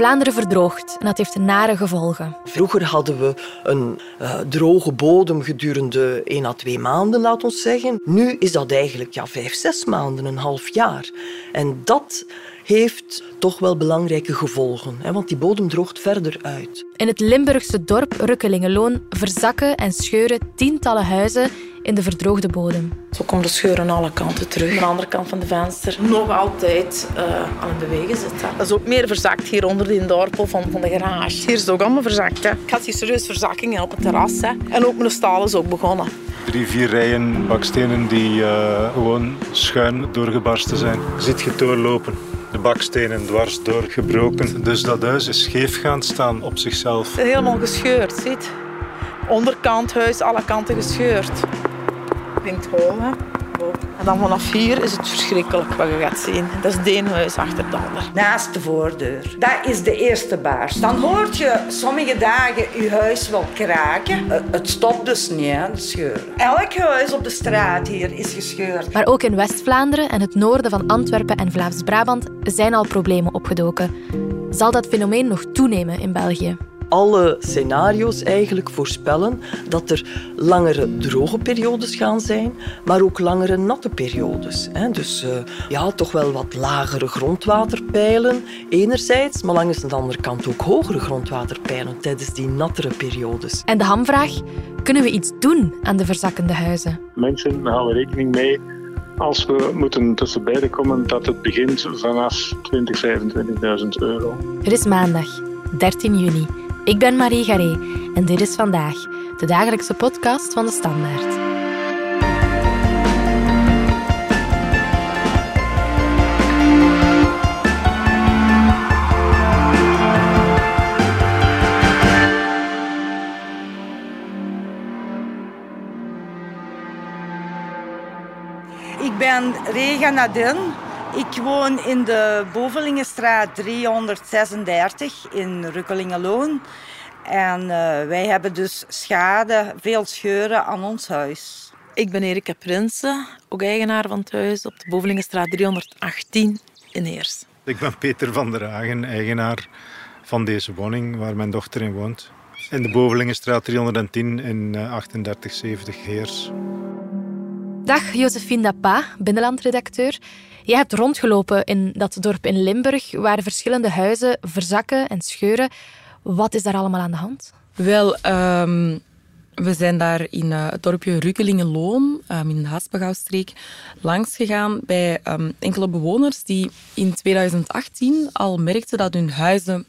Vlaanderen verdroogt en dat heeft nare gevolgen. Vroeger hadden we een uh, droge bodem gedurende één à twee maanden, laat ons zeggen. Nu is dat eigenlijk ja, vijf, zes maanden, een half jaar. En dat heeft toch wel belangrijke gevolgen, hè, want die bodem droogt verder uit. In het Limburgse dorp Rukkelingeloon verzakken en scheuren tientallen huizen in de verdroogde bodem. Zo komt de scheur aan alle kanten terug. Aan de andere kant van de venster nog altijd uh, aan het bewegen zit. Dat is ook meer verzakt hier onder die dorpel van, van de garage. Hier is het ook allemaal verzakt. Hè. Ik had hier serieus verzakkingen op het terras. Hè. En ook mijn staal is ook begonnen. Drie, vier rijen bakstenen die uh, gewoon schuin doorgebarsten zijn. Je ziet je doorlopen de bakstenen dwars doorgebroken. Dus dat huis is scheef gaan staan op zichzelf. Helemaal gescheurd, ziet. Onderkant huis, alle kanten gescheurd. Klinkt hol, hè. En dan vanaf hier is het verschrikkelijk wat je gaat zien. Dat is de huis achter de ander. Naast de voordeur. Dat is de eerste baars. Dan hoort je sommige dagen je huis wel kraken. Eh, het stopt dus niet, hè, de scheur. Elk huis op de straat hier is gescheurd. Maar ook in West-Vlaanderen en het noorden van Antwerpen en Vlaams-Brabant zijn al problemen opgedoken. Zal dat fenomeen nog toenemen in België? Alle scenario's eigenlijk voorspellen dat er langere droge periodes gaan zijn, maar ook langere natte periodes. Dus uh, ja, toch wel wat lagere grondwaterpeilen enerzijds, maar langs de andere kant ook hogere grondwaterpeilen tijdens die nattere periodes. En de hamvraag, kunnen we iets doen aan de verzakkende huizen? Mensen houden rekening mee als we moeten tussen beiden komen, dat het begint vanaf 20, 25.000 euro. Het is maandag, 13 juni. Ik ben Marie Garé en dit is vandaag de dagelijkse podcast van de Standaard. Ik ben Rega Nadin. Ik woon in de Bovelingenstraat 336 in Rukkelingeloon. En uh, wij hebben dus schade, veel scheuren aan ons huis. Ik ben Erika Prinsen, ook eigenaar van het huis op de Bovelingenstraat 318 in Heers. Ik ben Peter van der Hagen, eigenaar van deze woning waar mijn dochter in woont. In de Bovelingenstraat 310 in 3870 eh, Heers. Dag Josephine Dapa, binnenlandredacteur. Je hebt rondgelopen in dat dorp in Limburg, waar verschillende huizen verzakken en scheuren. Wat is daar allemaal aan de hand? Wel, um, we zijn daar in uh, het dorpje Rukkelingenloon, um, in de Haspengouwstreek, langs gegaan bij um, enkele bewoners die in 2018 al merkten dat hun huizen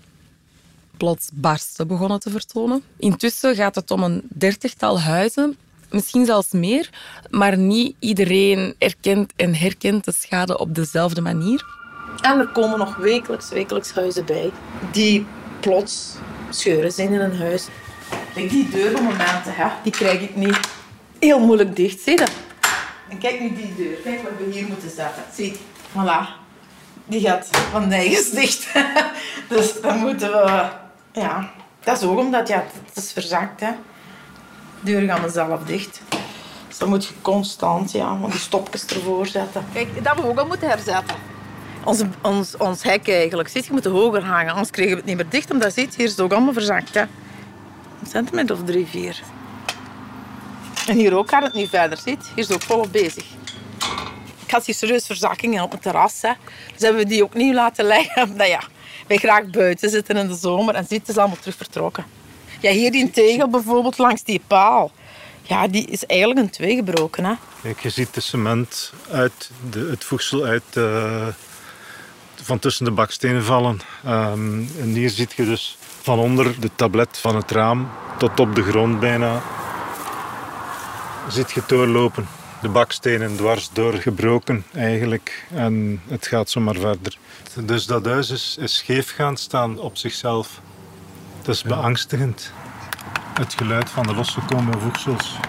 plots barsten begonnen te vertonen. Intussen gaat het om een dertigtal huizen misschien zelfs meer, maar niet iedereen erkent en herkent de schade op dezelfde manier. En er komen nog wekelijks, wekelijks huizen bij die plots scheuren zijn in een huis. Kijk, die deurmomenten, hè, die krijg ik niet heel moeilijk dicht. Zie je En kijk nu die deur. Kijk wat we hier moeten zetten. Zie, voilà. Die gaat van nergens dicht. dus dan moeten we... Ja, dat is ook omdat ja, het is verzakt. Hè deur gaan zelf dicht. Dus dan moet je constant ja, die stopjes ervoor zetten. Kijk, dat we ook al moeten herzetten. Ons, ons, ons hek eigenlijk. Ziet, je moet hoger hangen, anders krijgen we het niet meer dicht. Omdat ziet, hier is het ook allemaal verzakt. Hè. Een centimeter of drie, vier. En hier ook gaat het niet verder. Ziet, hier is het ook volop bezig. Ik had hier serieus verzakkingen op het terras. Hè. Dus hebben we die ook niet laten leggen. Nou ja, wij graag buiten zitten in de zomer. En ziet, het is allemaal terug vertrokken. Ja, hier die tegel bijvoorbeeld langs die paal. Ja, die is eigenlijk een twee gebroken. Hè? Kijk, je ziet de cement uit, de, het voedsel uit uh, van tussen de bakstenen vallen. Um, en hier ziet je dus van onder de tablet van het raam tot op de grond bijna. Ziet je doorlopen. De bakstenen dwars doorgebroken eigenlijk. En het gaat zomaar verder. Dus dat huis is, scheef gaan staan op zichzelf. Het is beangstigend. Het geluid van de losgekomen voedsels.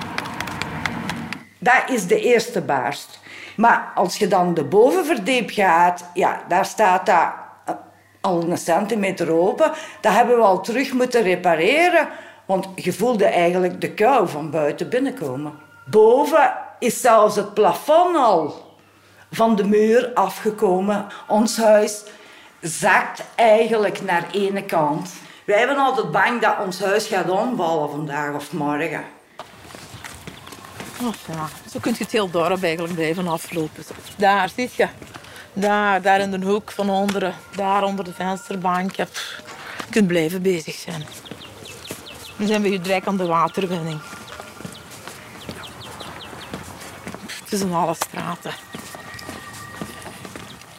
Dat is de eerste baarst. Maar als je dan de bovenverdiep gaat, ja, daar staat dat eh, al een centimeter open. Dat hebben we al terug moeten repareren. Want je voelde eigenlijk de kou van buiten binnenkomen. Boven is zelfs het plafond al van de muur afgekomen. Ons huis zakt eigenlijk naar ene kant. Wij hebben altijd bang dat ons huis gaat omvallen vandaag of morgen. Oh, ja. Zo kun je het heel dorp eigenlijk blijven aflopen. Daar, zie je. Daar, daar in de hoek van onderen. Daar onder de vensterbank. Je kunt blijven bezig zijn. Dan zijn we hier direct aan de waterwinning. Het is een alle straten.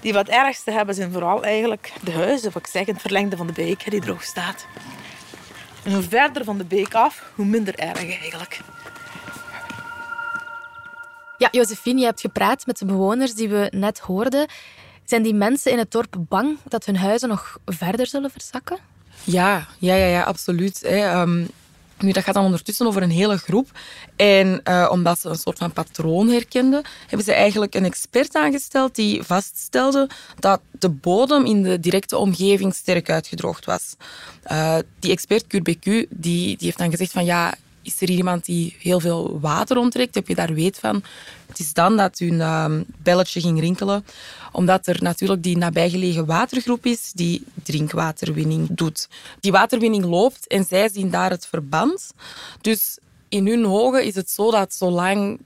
Die wat ergste hebben zijn vooral eigenlijk de huizen, wat ik zeg, het verlengde van de beek die droog staat. En hoe verder van de beek af, hoe minder erg eigenlijk. Ja, Josephine, je hebt gepraat met de bewoners die we net hoorden. Zijn die mensen in het dorp bang dat hun huizen nog verder zullen verzakken? Ja, ja, ja, ja absoluut. Hè. Um, nu, dat gaat dan ondertussen over een hele groep. En uh, omdat ze een soort van patroon herkenden, hebben ze eigenlijk een expert aangesteld die vaststelde dat de bodem in de directe omgeving sterk uitgedroogd was. Uh, die expert QBQ die, die heeft dan gezegd van ja, is er iemand die heel veel water onttrekt? Heb je daar weet van? Het is dan dat hun uh, belletje ging rinkelen, omdat er natuurlijk die nabijgelegen watergroep is die drinkwaterwinning doet. Die waterwinning loopt en zij zien daar het verband. Dus in hun ogen is het zo dat zolang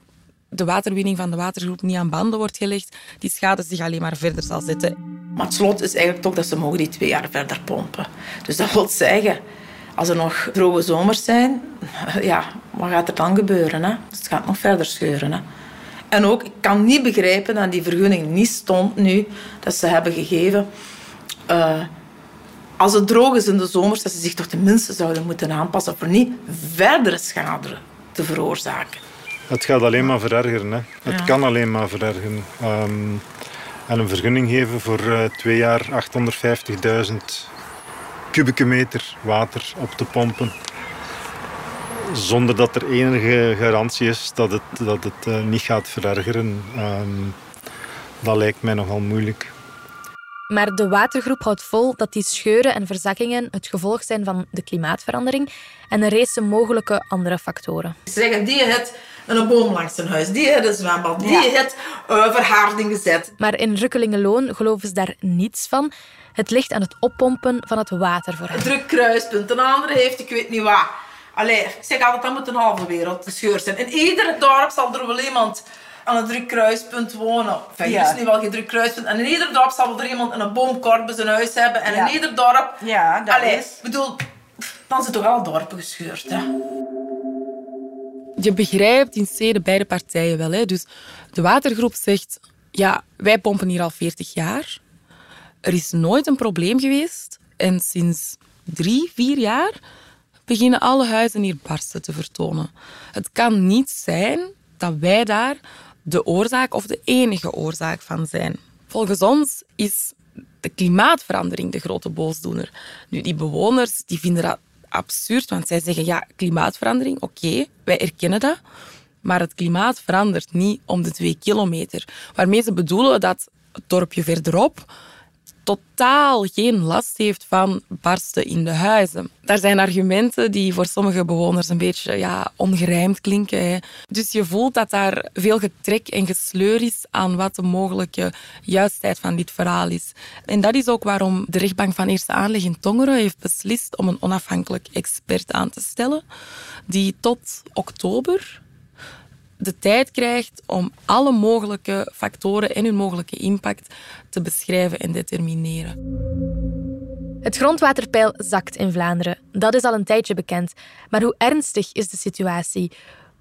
de waterwinning van de watergroep niet aan banden wordt gelegd, die schade zich alleen maar verder zal zetten. Maar het slot is eigenlijk toch dat ze mogen die twee jaar verder pompen. Dus dat wil zeggen als er nog droge zomers zijn, ja, wat gaat er dan gebeuren? Hè? Dus het gaat nog verder scheuren. Hè? En ook, ik kan niet begrijpen dat die vergunning niet stond nu, dat ze hebben gegeven. Uh, als het droog is in de zomers, dat ze zich toch tenminste zouden moeten aanpassen voor niet verdere schade te veroorzaken. Het gaat alleen maar verergeren. Hè. Het kan alleen maar verergeren. Um, en een vergunning geven voor uh, twee jaar 850.000 kubieke meter water op te pompen. Zonder dat er enige garantie is dat het, dat het uh, niet gaat verergeren. Um, dat lijkt mij nogal moeilijk. Maar de watergroep houdt vol dat die scheuren en verzakkingen het gevolg zijn van de klimaatverandering en een race mogelijke andere factoren. Ze zeggen, die het een boom langs zijn huis, die het een zwembad, die ja. het uh, verharding gezet. Maar in Rukkelingenloon geloven ze daar niets van. Het ligt aan het oppompen van het water voor hen. Een druk kruispunt, een andere heeft ik weet niet wat. Allee, ik zeg altijd, dat moet een halve wereld gescheurd zijn. In ieder dorp zal er wel iemand aan een druk kruispunt wonen. Enfin, ja. is nu wel geen druk kruispunt. En in ieder dorp zal er iemand een boomkorb bij zijn huis hebben. En in ieder dorp... Ja, dat allee, is... bedoel, dan zijn toch al dorpen gescheurd, hè. Je begrijpt in steden beide partijen wel. Hè? Dus de watergroep zegt, ja, wij pompen hier al 40 jaar. Er is nooit een probleem geweest. En sinds drie, vier jaar beginnen alle huizen hier barsten te vertonen. Het kan niet zijn dat wij daar de oorzaak of de enige oorzaak van zijn. Volgens ons is de klimaatverandering de grote boosdoener. Nu, die bewoners die vinden dat absurd, want zij zeggen ja, klimaatverandering, oké, wij erkennen dat. Maar het klimaat verandert niet om de twee kilometer. Waarmee ze bedoelen dat het dorpje verderop totaal geen last heeft van barsten in de huizen. Daar zijn argumenten die voor sommige bewoners een beetje ja, ongerijmd klinken. Dus je voelt dat daar veel getrek en gesleur is aan wat de mogelijke juistheid van dit verhaal is. En dat is ook waarom de rechtbank van Eerste Aanleg in Tongeren heeft beslist om een onafhankelijk expert aan te stellen die tot oktober de tijd krijgt om alle mogelijke factoren en hun mogelijke impact te beschrijven en determineren. Het grondwaterpeil zakt in Vlaanderen. Dat is al een tijdje bekend. Maar hoe ernstig is de situatie?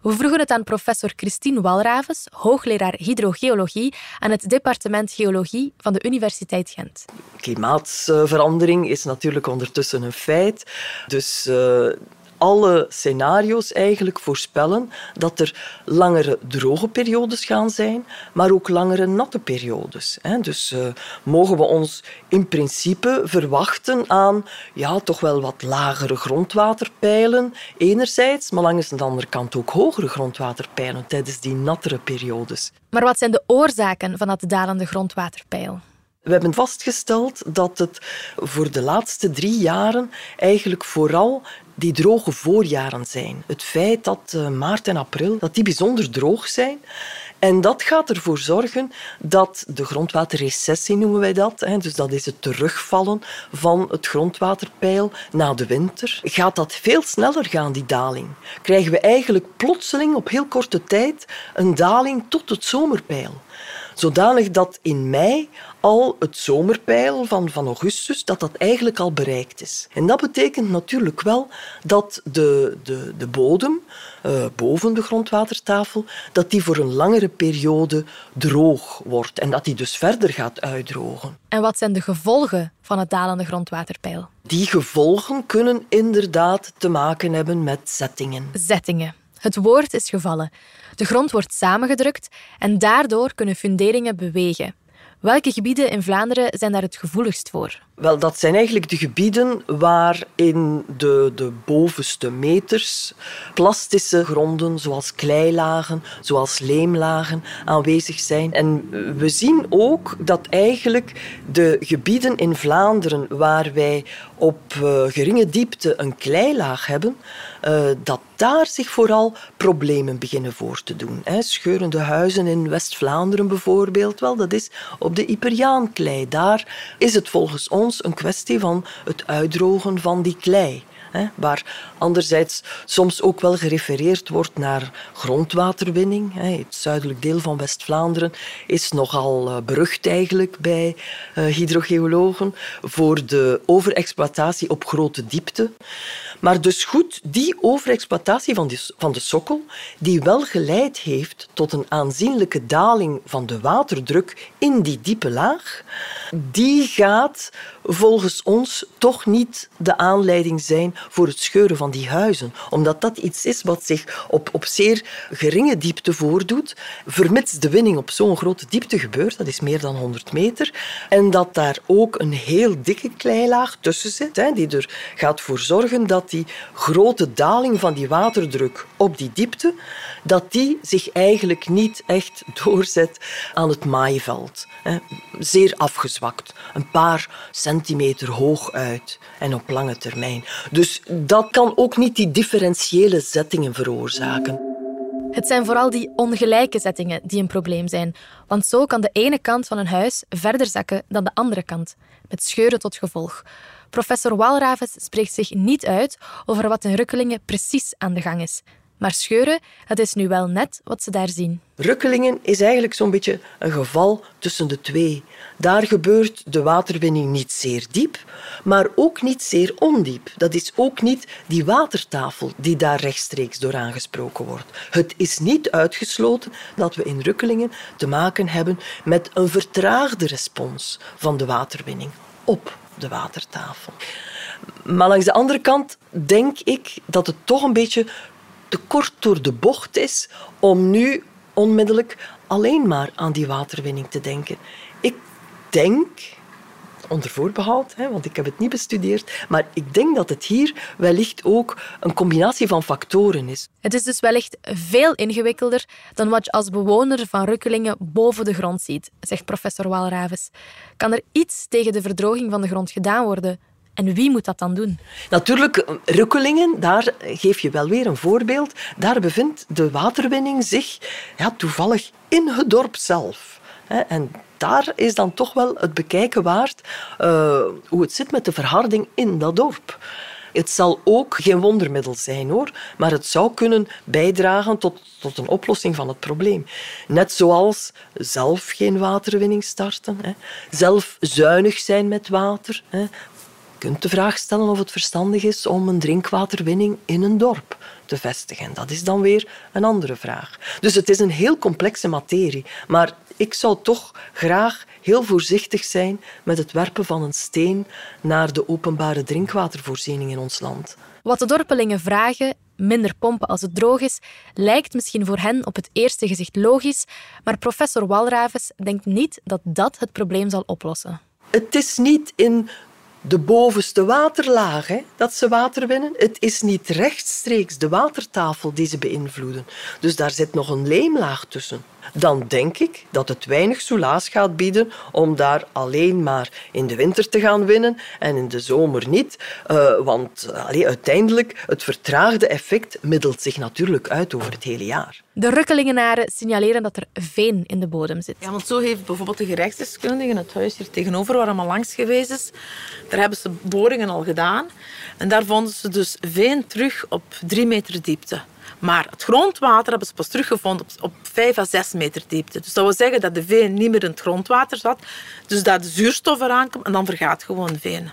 We vroegen het aan professor Christine Walravens, hoogleraar hydrogeologie aan het departement Geologie van de Universiteit Gent. Klimaatverandering is natuurlijk ondertussen een feit. Dus uh, alle scenario's eigenlijk voorspellen dat er langere droge periodes gaan zijn, maar ook langere natte periodes. Dus uh, mogen we ons in principe verwachten aan ja, toch wel wat lagere grondwaterpeilen enerzijds, maar langs de andere kant ook hogere grondwaterpeilen tijdens die nattere periodes. Maar wat zijn de oorzaken van dat dalende grondwaterpeil? We hebben vastgesteld dat het voor de laatste drie jaren eigenlijk vooral die droge voorjaren zijn. Het feit dat uh, maart en april dat die bijzonder droog zijn. En dat gaat ervoor zorgen dat de grondwaterrecessie, noemen wij dat, dus dat is het terugvallen van het grondwaterpeil na de winter, gaat dat veel sneller gaan, die daling. Krijgen we eigenlijk plotseling op heel korte tijd een daling tot het zomerpeil. Zodanig dat in mei al het zomerpeil van, van augustus, dat dat eigenlijk al bereikt is. En dat betekent natuurlijk wel dat de, de, de bodem uh, boven de grondwatertafel, dat die voor een langere periode droog wordt en dat die dus verder gaat uitdrogen. En wat zijn de gevolgen van het dalende grondwaterpeil? Die gevolgen kunnen inderdaad te maken hebben met zettingen. Zettingen. Het woord is gevallen. De grond wordt samengedrukt en daardoor kunnen funderingen bewegen. Welke gebieden in Vlaanderen zijn daar het gevoeligst voor? Wel, dat zijn eigenlijk de gebieden waarin de, de bovenste meters plastische gronden, zoals kleilagen, zoals leemlagen, aanwezig zijn. En we zien ook dat eigenlijk de gebieden in Vlaanderen waar wij op uh, geringe diepte een kleilaag hebben, uh, dat daar zich vooral problemen beginnen voor te doen. Scheurende huizen in West-Vlaanderen bijvoorbeeld, wel, dat is op de Iperiaanklei. Daar is het volgens ons een kwestie van het uitdrogen van die klei. Hè, waar anderzijds soms ook wel gerefereerd wordt naar grondwaterwinning. Hè. Het zuidelijk deel van West-Vlaanderen is nogal uh, berucht eigenlijk bij uh, hydrogeologen voor de overexploitatie op grote diepte. Maar dus goed, die overexploitatie van, die, van de sokkel, die wel geleid heeft tot een aanzienlijke daling van de waterdruk in die diepe laag, die gaat volgens ons toch niet de aanleiding zijn voor het scheuren van die huizen. Omdat dat iets is wat zich op, op zeer geringe diepte voordoet, vermits de winning op zo'n grote diepte gebeurt, dat is meer dan 100 meter, en dat daar ook een heel dikke kleilaag tussen zit, hè, die er gaat voor zorgen dat die grote daling van die waterdruk op die diepte, dat die zich eigenlijk niet echt doorzet aan het maaiveld. Zeer afgezwakt, een paar centimeter hoog uit en op lange termijn. Dus dat kan ook niet die differentiële zettingen veroorzaken. Het zijn vooral die ongelijke zettingen die een probleem zijn, want zo kan de ene kant van een huis verder zakken dan de andere kant, met scheuren tot gevolg. Professor Walravens spreekt zich niet uit over wat in Rukkelingen precies aan de gang is. Maar scheuren, het is nu wel net wat ze daar zien. Rukkelingen is eigenlijk zo'n beetje een geval tussen de twee. Daar gebeurt de waterwinning niet zeer diep, maar ook niet zeer ondiep. Dat is ook niet die watertafel die daar rechtstreeks door aangesproken wordt. Het is niet uitgesloten dat we in Rukkelingen te maken hebben met een vertraagde respons van de waterwinning op de watertafel. Maar langs de andere kant denk ik dat het toch een beetje te kort door de bocht is om nu onmiddellijk alleen maar aan die waterwinning te denken. Ik denk, onder voorbehoud, hè, want ik heb het niet bestudeerd, maar ik denk dat het hier wellicht ook een combinatie van factoren is. Het is dus wellicht veel ingewikkelder dan wat je als bewoner van Rukkelingen boven de grond ziet, zegt professor Walraves. Kan er iets tegen de verdroging van de grond gedaan worden? En wie moet dat dan doen? Natuurlijk, Rukkelingen, daar geef je wel weer een voorbeeld. Daar bevindt de waterwinning zich ja, toevallig in het dorp zelf. En daar is dan toch wel het bekijken waard uh, hoe het zit met de verharding in dat dorp. Het zal ook geen wondermiddel zijn hoor, maar het zou kunnen bijdragen tot, tot een oplossing van het probleem. Net zoals zelf geen waterwinning starten, hè. zelf zuinig zijn met water, hè kunt de vraag stellen of het verstandig is om een drinkwaterwinning in een dorp te vestigen. Dat is dan weer een andere vraag. Dus het is een heel complexe materie. Maar ik zou toch graag heel voorzichtig zijn met het werpen van een steen naar de openbare drinkwatervoorziening in ons land. Wat de dorpelingen vragen, minder pompen als het droog is, lijkt misschien voor hen op het eerste gezicht logisch, maar professor Walravens denkt niet dat dat het probleem zal oplossen. Het is niet in de bovenste waterlaag hè, dat ze water winnen. Het is niet rechtstreeks de watertafel die ze beïnvloeden. Dus daar zit nog een leemlaag tussen. Dan denk ik dat het weinig soelaas gaat bieden om daar alleen maar in de winter te gaan winnen en in de zomer niet. Uh, want allee, uiteindelijk, het vertraagde effect middelt zich natuurlijk uit over het hele jaar. De Rukkelingenaren signaleren dat er veen in de bodem zit. Ja, want zo heeft bijvoorbeeld de gerechtsdeskundige in het huis hier tegenover, waar allemaal langs geweest is, daar hebben ze boringen al gedaan. En daar vonden ze dus veen terug op drie meter diepte. Maar het grondwater hebben ze pas teruggevonden op, op 5 à 6 meter diepte. Dus dat wil zeggen dat de veen niet meer in het grondwater zat. Dus dat de zuurstof eraan komt en dan vergaat gewoon veen.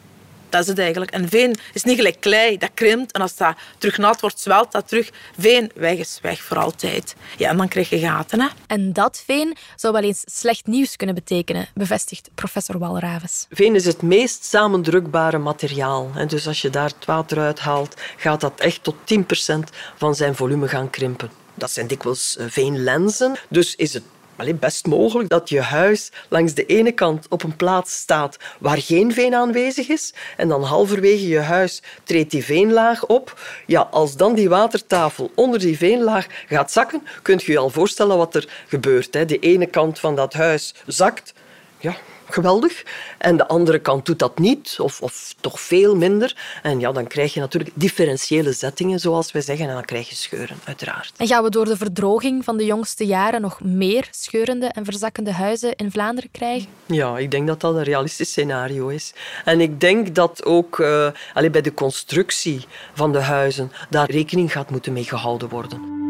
Dat is het eigenlijk. En veen is niet gelijk klei, dat krimpt. En als dat terug nat wordt, zwelt dat terug. Veen, weg is weg voor altijd. Ja, en dan krijg je gaten. Hè? En dat veen zou wel eens slecht nieuws kunnen betekenen, bevestigt professor Walraves. Veen is het meest samendrukbare materiaal. En dus als je daar het water uithaalt, gaat dat echt tot 10% van zijn volume gaan krimpen. Dat zijn dikwijls eh, veenlenzen. Dus is het Allee, best mogelijk dat je huis langs de ene kant op een plaats staat waar geen veen aanwezig is en dan halverwege je huis treedt die veenlaag op. Ja, als dan die watertafel onder die veenlaag gaat zakken, kunt je je al voorstellen wat er gebeurt. Hè. De ene kant van dat huis zakt. Ja, geweldig. En de andere kant doet dat niet, of, of toch veel minder. En ja, dan krijg je natuurlijk differentiële zettingen, zoals wij zeggen, en dan krijg je scheuren, uiteraard. En gaan we door de verdroging van de jongste jaren nog meer scheurende en verzakkende huizen in Vlaanderen krijgen? Ja, ik denk dat dat een realistisch scenario is. En ik denk dat ook uh, bij de constructie van de huizen daar rekening gaat moeten mee gehouden worden.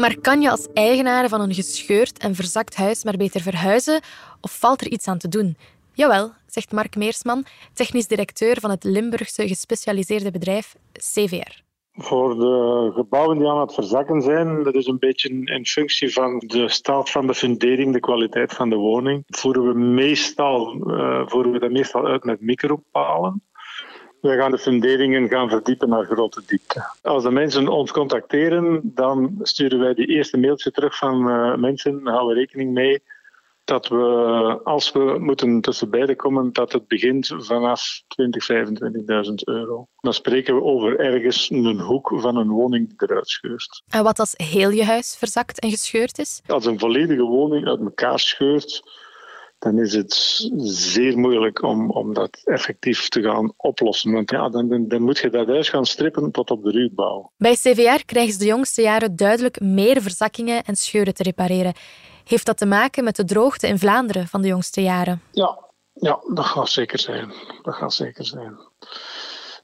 Maar kan je als eigenaar van een gescheurd en verzakt huis maar beter verhuizen of valt er iets aan te doen? Jawel, zegt Mark Meersman, technisch directeur van het Limburgse gespecialiseerde bedrijf CVR. Voor de gebouwen die aan het verzakken zijn, dat is een beetje in functie van de staat van de fundering, de kwaliteit van de woning, voeren we meestal, uh, voeren we dat meestal uit met micropalen. Wij gaan de funderingen gaan verdiepen naar grote diepte. Als de mensen ons contacteren, dan sturen wij die eerste mailtje terug van uh, mensen, houden rekening mee dat we, als we moeten tussen beiden komen, dat het begint vanaf 20.000, 25.000 euro. Dan spreken we over ergens een hoek van een woning die eruit scheurt. En wat als heel je huis verzakt en gescheurd is? Als een volledige woning uit elkaar scheurt, dan is het zeer moeilijk om, om dat effectief te gaan oplossen. Want ja, dan, dan, moet je dat huis gaan strippen tot op de ruwbouw. Bij CVR krijgen ze de jongste jaren duidelijk meer verzakkingen en scheuren te repareren. Heeft dat te maken met de droogte in Vlaanderen van de jongste jaren? Ja, ja dat gaat zeker zijn. Dat gaat zeker zijn.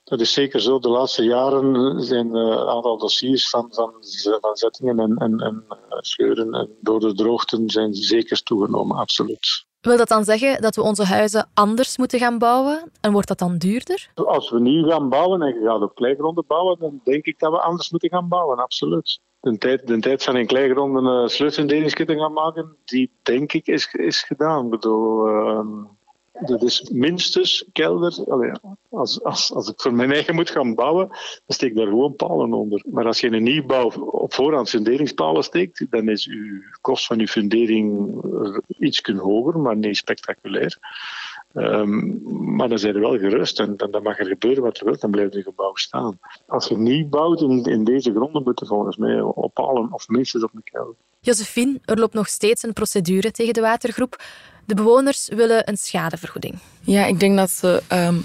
Dat is zeker zo. De laatste jaren zijn een aantal dossiers van, van, van zettingen en, en, en scheuren en door de droogten zijn zeker toegenomen, absoluut. Wil dat dan zeggen dat we onze huizen anders moeten gaan bouwen? En wordt dat dan duurder? Als we nieuw gaan bouwen en je gaat op kleigronden bouwen, dan denk ik dat we anders moeten gaan bouwen, absoluut. De tijd, de tijd van in kleigronden uh, sluitingskitten gaan maken, die denk ik is, is gedaan. Ik bedoel, uh, dat is minstens kelder. als, als, als ik voor mijn eigen moet gaan bouwen, dan steek ik daar gewoon palen onder. Maar als je een nieuwbouw op voorhand funderingspalen steekt, dan is uw kost van uw fundering iets hoger, maar niet spectaculair. Um, maar dan zijn er wel gerust en dan, dan, mag er gebeuren wat er wil, dan blijft een gebouw staan. Als je nieuw bouwt in, in deze gronden, moet je volgens mij op palen of minstens op een kelder. Josephine, er loopt nog steeds een procedure tegen de watergroep. De bewoners willen een schadevergoeding. Ja, ik denk dat ze um,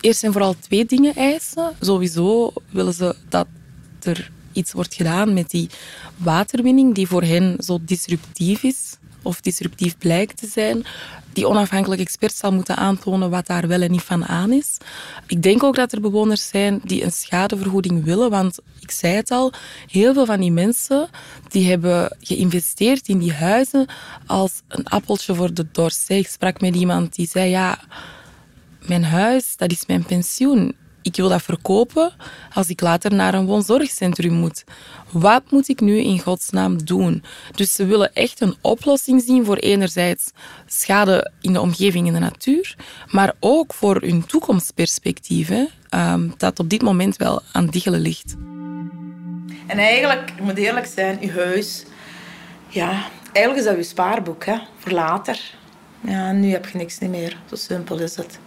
eerst en vooral twee dingen eisen. Sowieso willen ze dat er iets wordt gedaan met die waterwinning, die voor hen zo disruptief is of disruptief blijkt te zijn, die onafhankelijke expert zal moeten aantonen wat daar wel en niet van aan is. Ik denk ook dat er bewoners zijn die een schadevergoeding willen, want ik zei het al, heel veel van die mensen die hebben geïnvesteerd in die huizen als een appeltje voor de dorst. Ik sprak met iemand die zei, ja, mijn huis, dat is mijn pensioen ik wil dat verkopen als ik later naar een woonzorgcentrum moet. Wat moet ik nu in godsnaam doen? Dus ze willen echt een oplossing zien voor enerzijds schade in de omgeving en de natuur, maar ook voor hun toekomstperspectief, hè, ehm, dat op dit moment wel aan diggelen ligt. En eigenlijk, ik moet eerlijk zijn, uw huis, ja, eigenlijk is dat uw spaarboek hè, voor later. Ja, nu heb je niks meer. Zo simpel is het.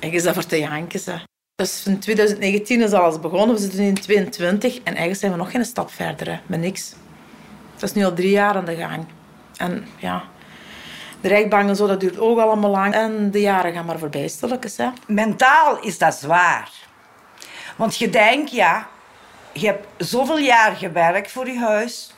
En is dat voor te janken, hè. Dus in 2019 is alles begonnen. We zitten in 2022 en eigenlijk zijn we nog geen stap verder met niks. Het is nu al drie jaar aan de gang. En ja, de rijkbank en zo, dat duurt ook allemaal lang. En de jaren gaan maar voorbij, stilletjes. Mentaal is dat zwaar. Want je denkt, ja, je hebt zoveel jaar gewerkt voor je huis.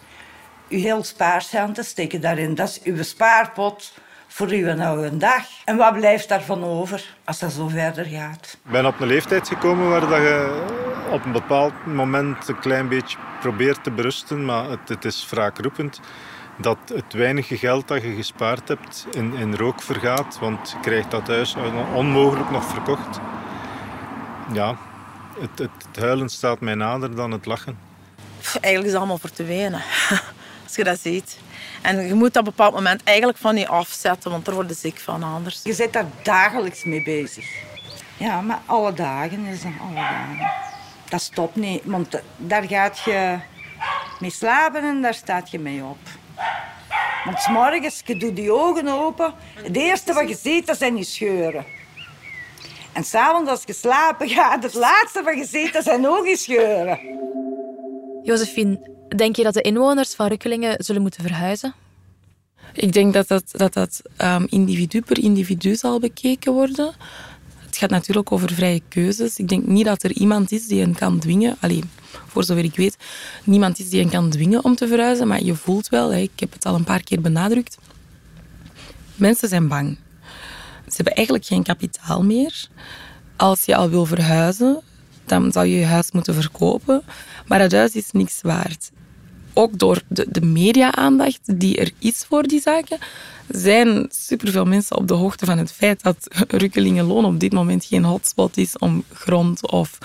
Je heel spaarcenten steken daarin. Dat is uw spaarpot voor uw oude dag. En wat blijft daarvan over als dat zo verder gaat? Ik ben op een leeftijd gekomen waar dat je op een bepaald moment een klein beetje probeert te berusten, maar het, het is wraakroepend dat het weinige geld dat je gespaard hebt in, in rook vergaat, want je krijgt dat huis onmogelijk nog verkocht. Ja, het, het, het huilen staat mij nader dan het lachen. Eigenlijk is het allemaal voor te wenen, als je dat ziet. En je moet dat op een bepaald moment eigenlijk van je afzetten, want er wordt ziek van anders. Je zit daar dagelijks mee bezig. Ja, maar alle dagen is dat, alle dagen. Dat stopt niet, want daar gaat je mee slapen en daar staat je mee op. Want s morgens, je doet die ogen open, het eerste wat je ziet, dat zijn je scheuren. En s'avonds als je slapen gaat, het laatste wat je ziet, dat zijn ook je scheuren. Josephine, denk je dat de inwoners van Rukkelingen zullen moeten verhuizen? Ik denk dat dat, dat, dat um, individu per individu zal bekeken worden. Het gaat natuurlijk over vrije keuzes. Ik denk niet dat er iemand is die hen kan dwingen. Alleen, voor zover ik weet, niemand is die hen kan dwingen om te verhuizen. Maar je voelt wel, ik heb het al een paar keer benadrukt, mensen zijn bang. Ze hebben eigenlijk geen kapitaal meer. Als je al wil verhuizen, dan zou je je huis moeten verkopen. Maar het huis is niks waard. Ook door de, de media-aandacht die er is voor die zaken, zijn superveel mensen op de hoogte van het feit dat Rukkelingenloon op dit moment geen hotspot is om grond of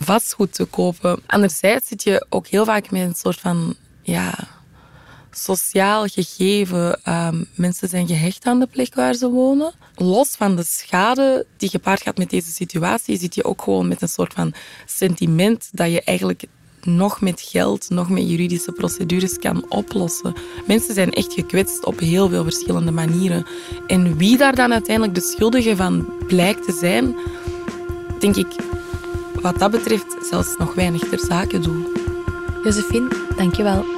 vastgoed te kopen. Anderzijds zit je ook heel vaak met een soort van ja, sociaal gegeven. Um, mensen zijn gehecht aan de plek waar ze wonen. Los van de schade die gepaard gaat met deze situatie, zit je ook gewoon met een soort van sentiment dat je eigenlijk nog met geld, nog met juridische procedures kan oplossen. Mensen zijn echt gekwetst op heel veel verschillende manieren. En wie daar dan uiteindelijk de schuldige van blijkt te zijn, denk ik wat dat betreft zelfs nog weinig ter zake doet. Josephine, dankjewel.